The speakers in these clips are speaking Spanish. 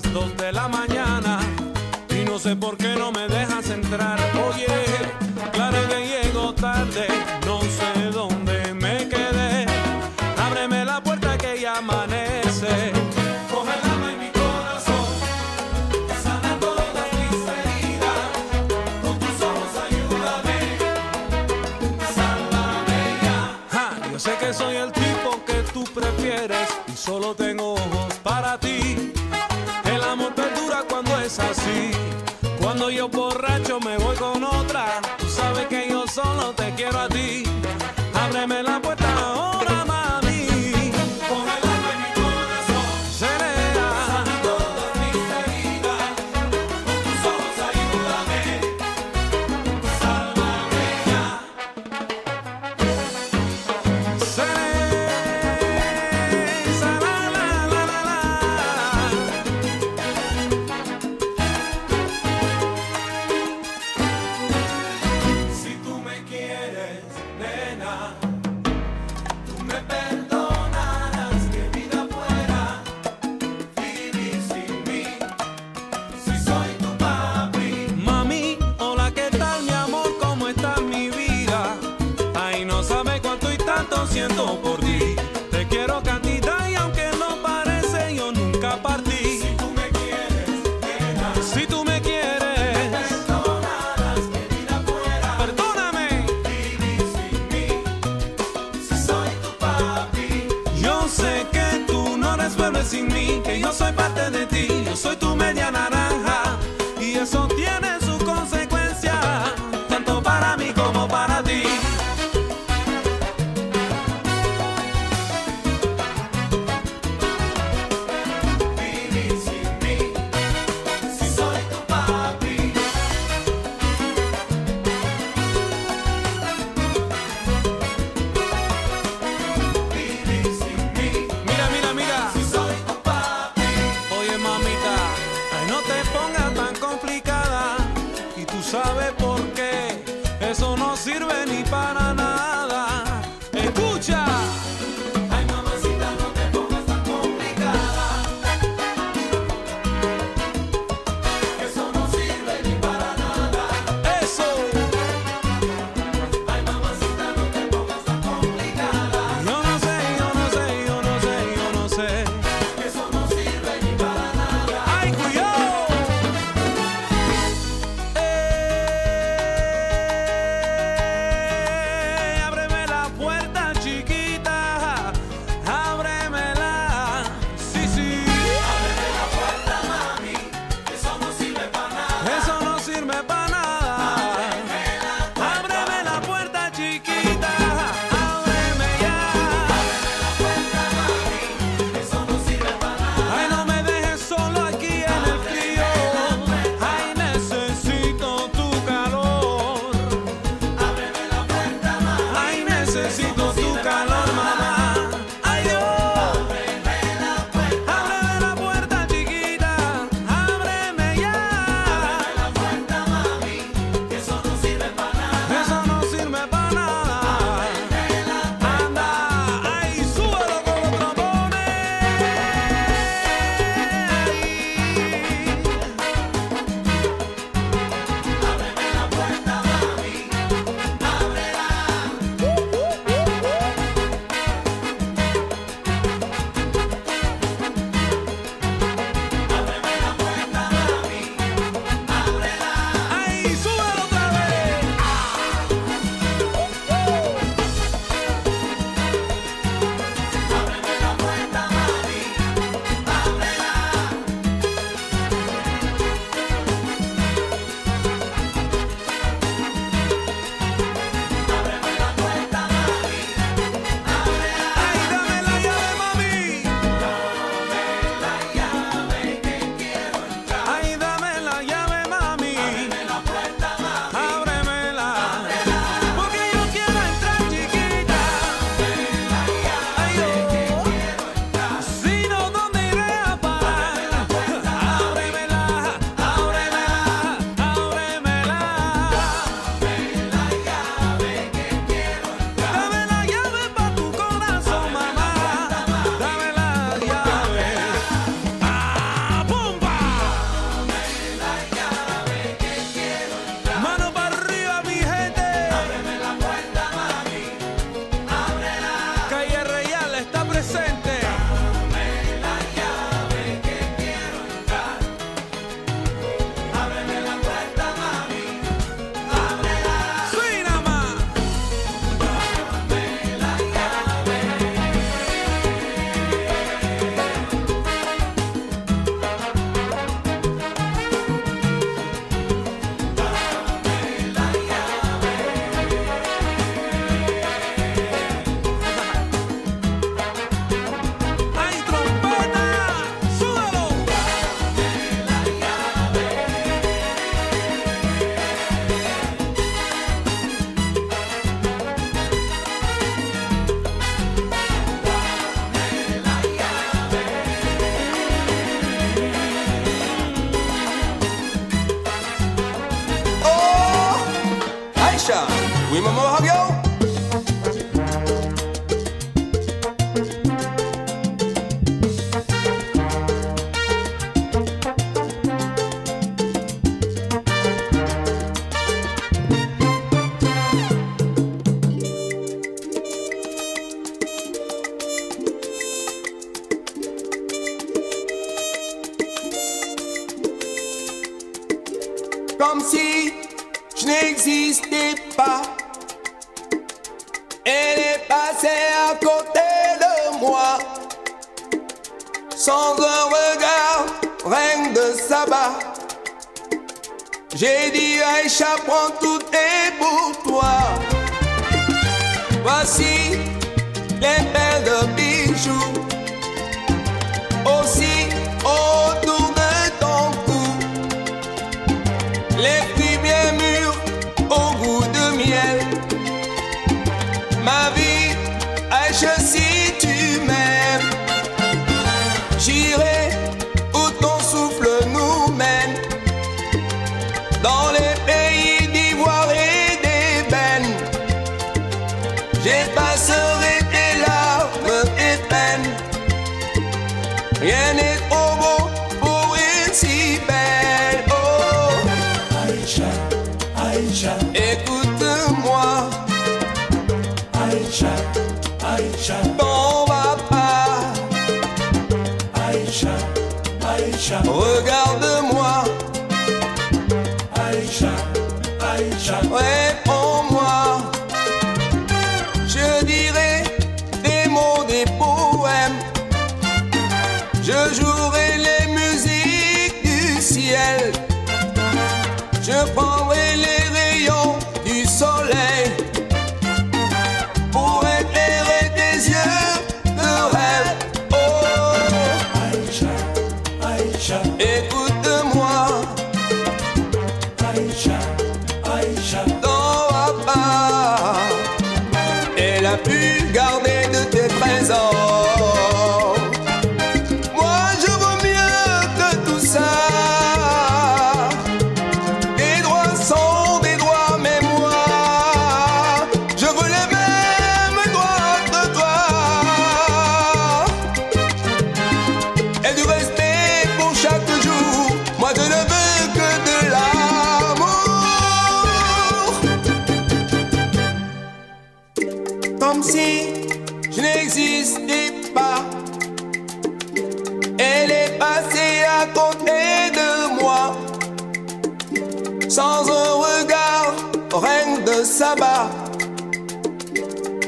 Dos de la mañana y no sé por qué no me dejas entrar, oye. Claro que llego tarde, no sé dónde me quedé. Ábreme la puerta que ya amanece. Coge el amor en mi corazón, que sana todas mis heridas. Con tus ojos ayúdame, sálvame ya. Yo sé que soy el tipo que tú prefieres y solo tengo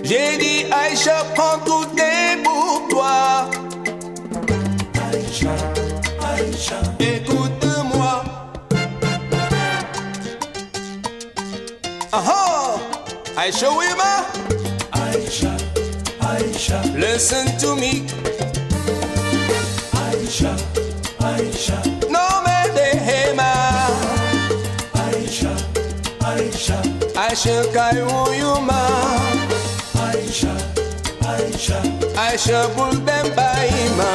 J'ai dit Aïcha, prends tout est pour toi. Aïcha, Aïcha. Écoute-moi. Ah oh! Aïcha Wima. Aïcha, Aïcha. Listen to me. Aïcha, Aïcha. Aisha kai uyuma Aisha Aisha. Aisha bulbemba ima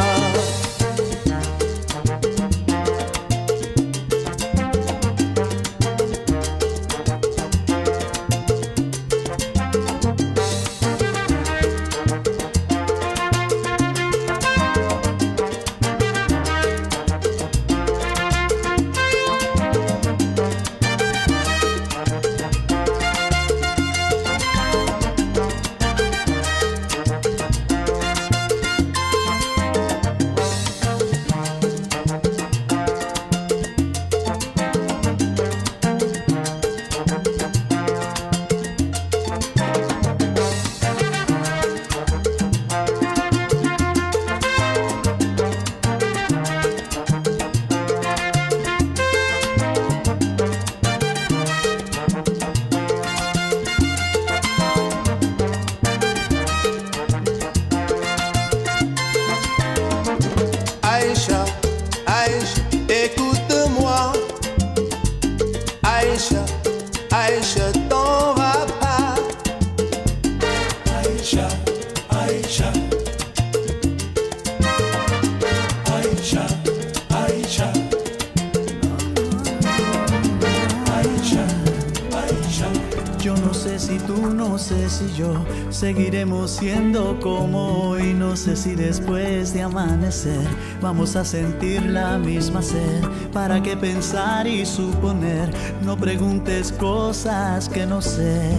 no sé si yo seguiremos siendo como hoy, no sé si después de amanecer vamos a sentir la misma sed. ¿Para qué pensar y suponer? No preguntes cosas que no sé.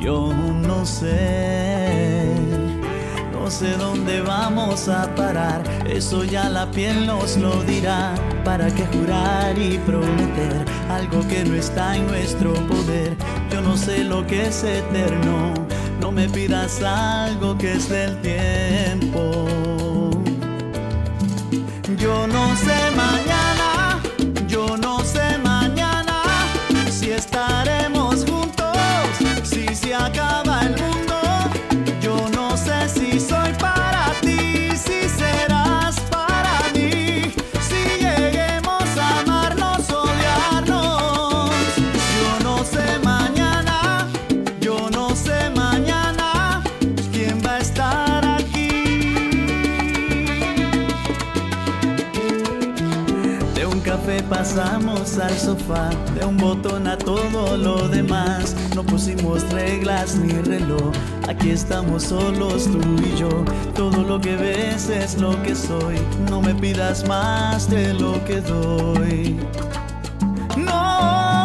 Yo no sé. No sé dónde vamos a parar, eso ya la piel nos lo dirá. ¿Para qué jurar y prometer algo que no está en nuestro poder? Yo no sé lo que es eterno, no me pidas algo que es del tiempo. Yo no sé mañana. pasamos al sofá, de un botón a todo lo demás. No pusimos reglas ni reloj, aquí estamos solos tú y yo. Todo lo que ves es lo que soy, no me pidas más de lo que doy. No.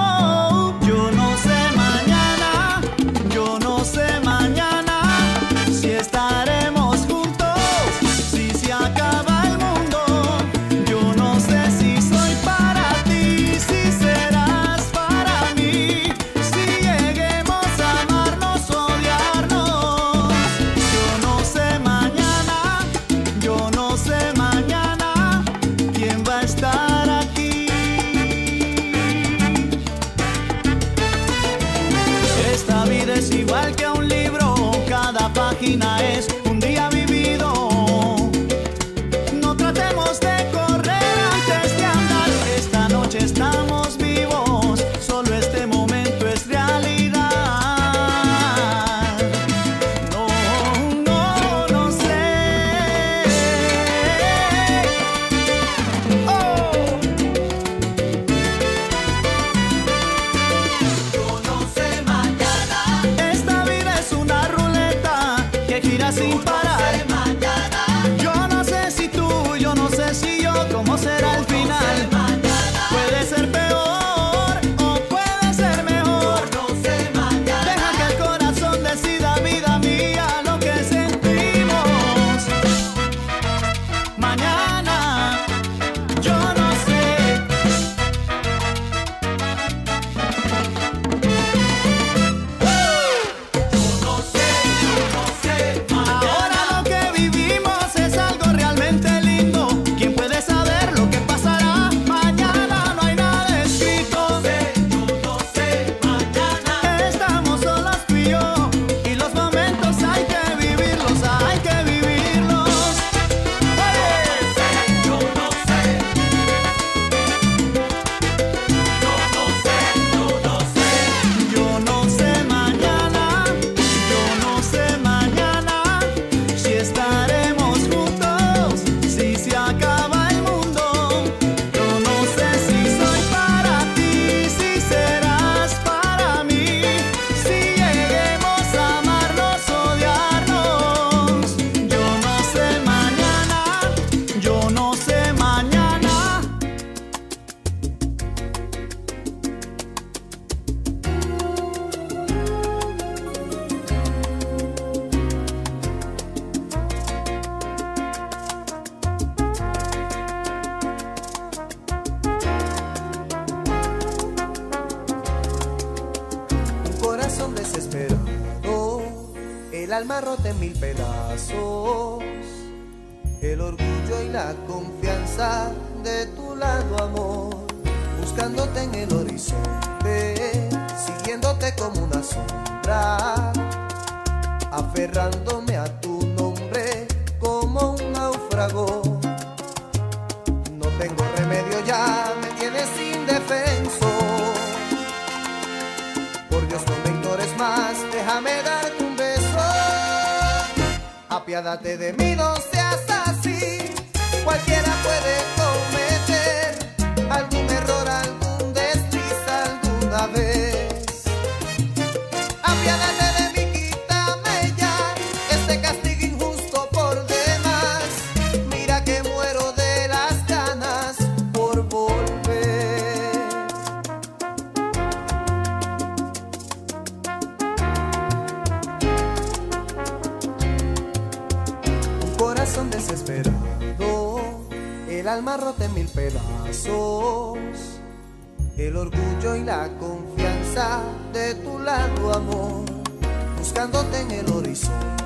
el orgullo y la confianza de tu lado, amor, buscándote en el horizonte.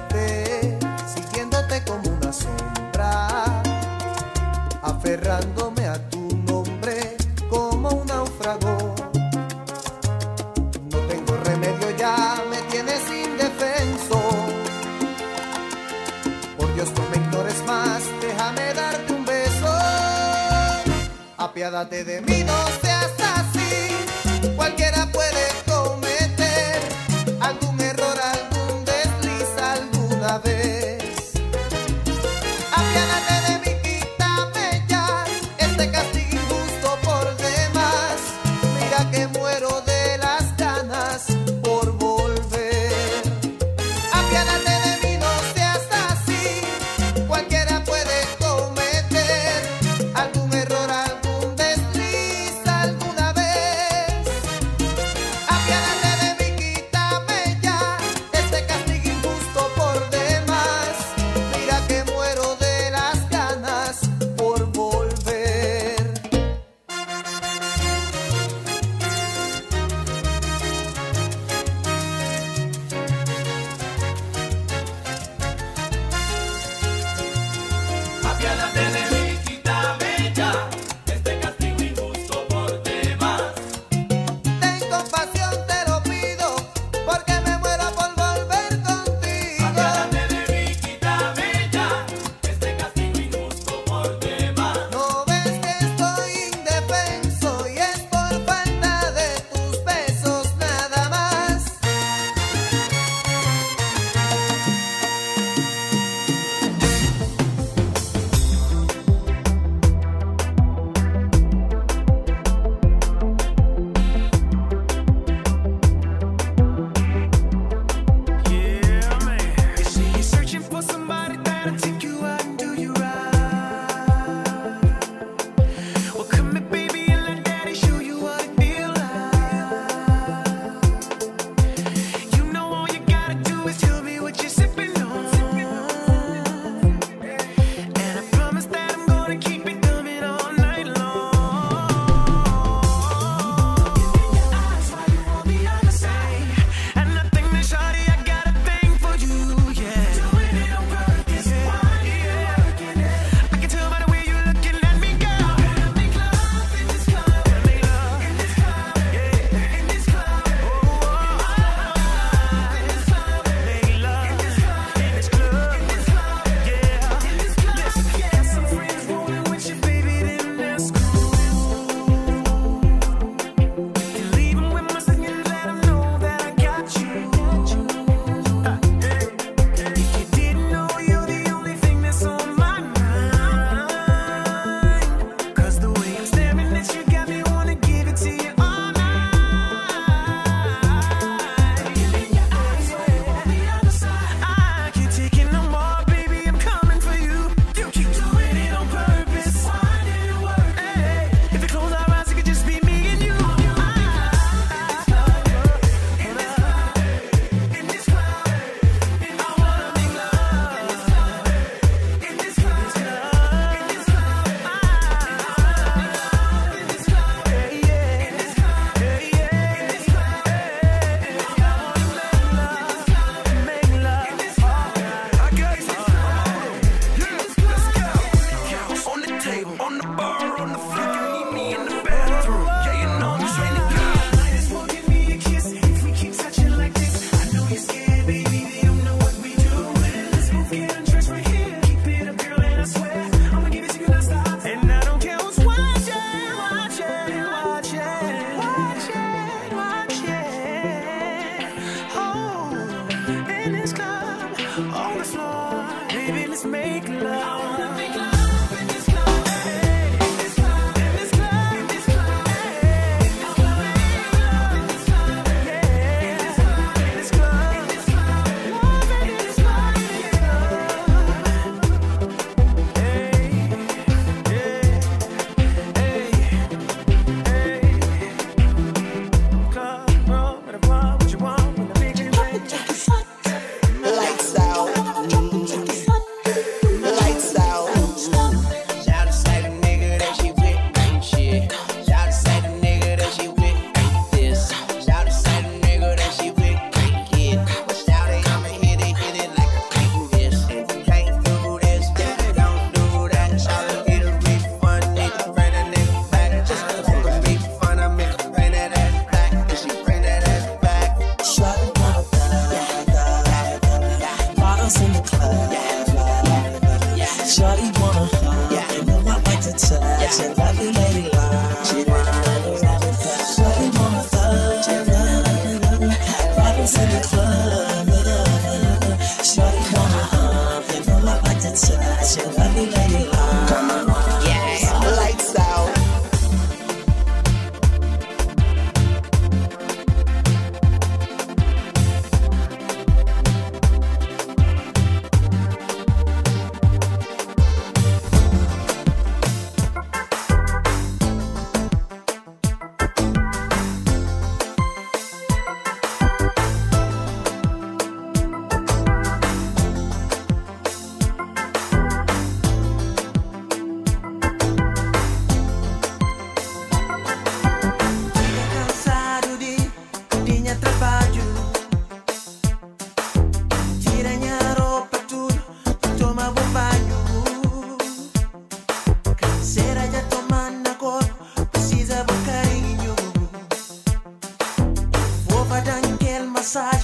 Padang Gel Massage